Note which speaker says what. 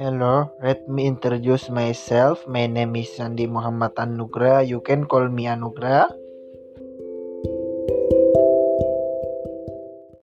Speaker 1: Hello, let me introduce myself. My name is Sandi Muhammad Anugrah. You can call me Anugrah.